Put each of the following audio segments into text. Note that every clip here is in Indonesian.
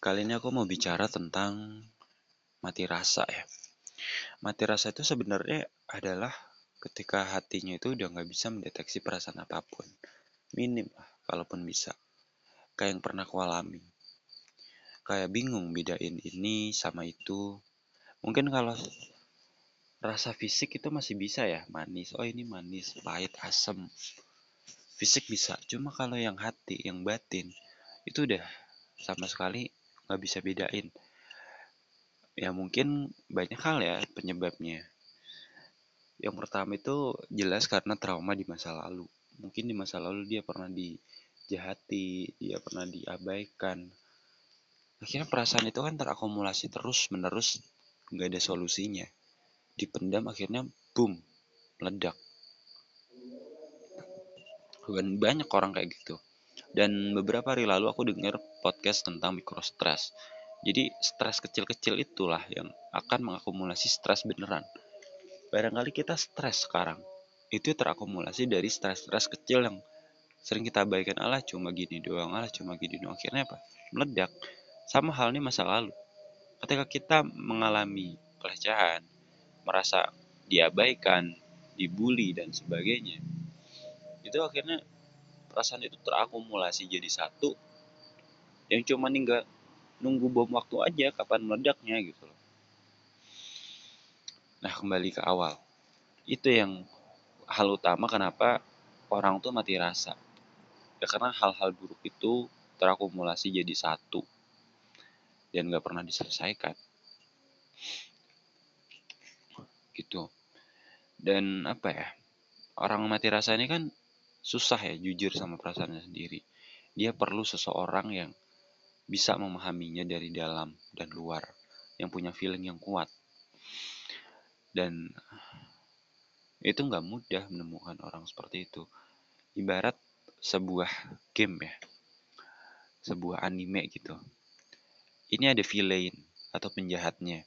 Kali ini aku mau bicara tentang mati rasa ya. Mati rasa itu sebenarnya adalah ketika hatinya itu udah nggak bisa mendeteksi perasaan apa pun. Minim lah, kalaupun bisa. Kayak yang pernah aku alami. Kayak bingung bedain ini sama itu. Mungkin kalau rasa fisik itu masih bisa ya, manis. Oh ini manis, pahit, asem. Fisik bisa, cuma kalau yang hati, yang batin, itu udah sama sekali nggak bisa bedain. Ya mungkin banyak hal ya penyebabnya. Yang pertama itu jelas karena trauma di masa lalu. Mungkin di masa lalu dia pernah dijahati, dia pernah diabaikan. Akhirnya perasaan itu kan terakumulasi terus menerus nggak ada solusinya. Dipendam akhirnya boom, meledak. Banyak orang kayak gitu. Dan beberapa hari lalu aku dengar podcast tentang microstress. Jadi stres kecil-kecil itulah yang akan mengakumulasi stres beneran. Barangkali kita stres sekarang. Itu terakumulasi dari stres-stres kecil yang sering kita abaikan. Allah cuma gini doang, Allah cuma gini doang. Akhirnya apa? Meledak. Sama halnya masa lalu. Ketika kita mengalami pelecehan, merasa diabaikan, dibully, dan sebagainya, itu akhirnya perasaan itu terakumulasi jadi satu yang cuma nggak nunggu bom waktu aja kapan meledaknya gitu loh. Nah kembali ke awal, itu yang hal utama kenapa orang tuh mati rasa. Ya karena hal-hal buruk itu terakumulasi jadi satu dan nggak pernah diselesaikan. Gitu. Dan apa ya? Orang mati rasa ini kan susah ya jujur sama perasaannya sendiri. Dia perlu seseorang yang bisa memahaminya dari dalam dan luar, yang punya feeling yang kuat. Dan itu nggak mudah menemukan orang seperti itu. Ibarat sebuah game ya, sebuah anime gitu. Ini ada villain atau penjahatnya.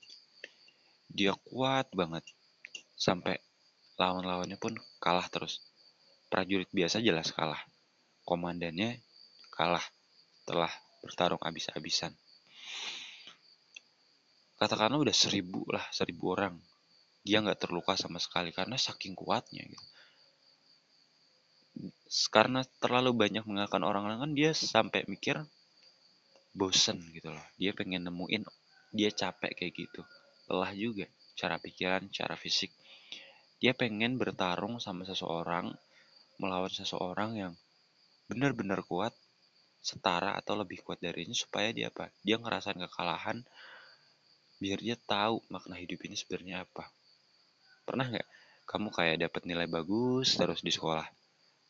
Dia kuat banget sampai lawan-lawannya pun kalah terus prajurit biasa jelas kalah. Komandannya kalah telah bertarung habis-habisan. Katakanlah udah seribu lah, seribu orang. Dia nggak terluka sama sekali karena saking kuatnya gitu. Karena terlalu banyak mengalahkan orang-orang kan dia sampai mikir bosen gitu loh. Dia pengen nemuin, dia capek kayak gitu. Lelah juga cara pikiran, cara fisik. Dia pengen bertarung sama seseorang melawan seseorang yang benar-benar kuat, setara atau lebih kuat darinya supaya dia apa? Dia ngerasain kekalahan biar dia tahu makna hidup ini sebenarnya apa. Pernah nggak kamu kayak dapat nilai bagus terus di sekolah,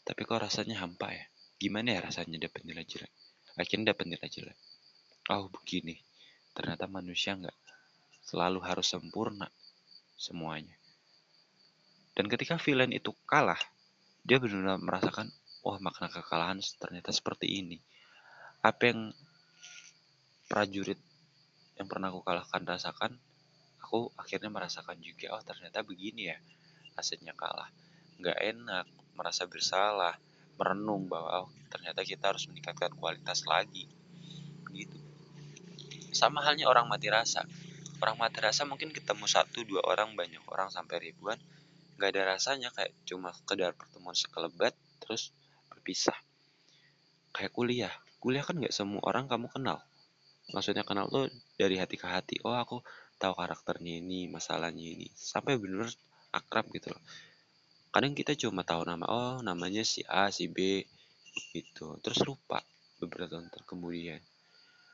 tapi kok rasanya hampa ya? Gimana ya rasanya dapat nilai jelek? Akhirnya dapat nilai jelek. Oh begini, ternyata manusia nggak selalu harus sempurna semuanya. Dan ketika villain itu kalah, dia benar-benar merasakan wah makna kekalahan ternyata seperti ini apa yang prajurit yang pernah aku kalahkan rasakan aku akhirnya merasakan juga oh ternyata begini ya hasilnya kalah. Nggak enak merasa bersalah merenung bahwa oh, ternyata kita harus meningkatkan kualitas lagi gitu. Sama halnya orang mati rasa. Orang mati rasa mungkin ketemu satu dua orang banyak orang sampai ribuan nggak ada rasanya kayak cuma sekedar pertemuan sekelebat terus berpisah. Kayak kuliah kuliah kan nggak semua orang kamu kenal. Maksudnya kenal tuh dari hati ke hati oh aku tahu karakternya ini masalahnya ini. Sampai bener akrab gitu loh. Kadang kita cuma tahu nama oh namanya si A si B gitu. Terus lupa beberapa tahun kemudian.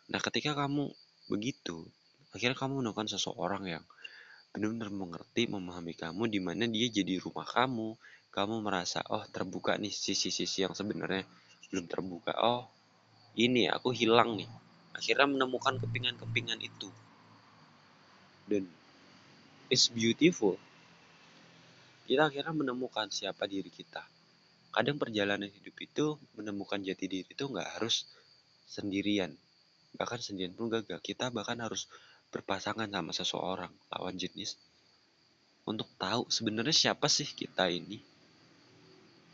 Nah ketika kamu begitu akhirnya kamu menemukan seseorang yang benar-benar mengerti, memahami kamu, di mana dia jadi rumah kamu. Kamu merasa, oh terbuka nih sisi-sisi yang sebenarnya belum terbuka. Oh, ini aku hilang nih. Akhirnya menemukan kepingan-kepingan itu. Dan it's beautiful. Kita akhirnya menemukan siapa diri kita. Kadang perjalanan hidup itu menemukan jati diri itu nggak harus sendirian. Bahkan sendirian pun gagal. Kita bahkan harus berpasangan sama seseorang lawan jenis untuk tahu sebenarnya siapa sih kita ini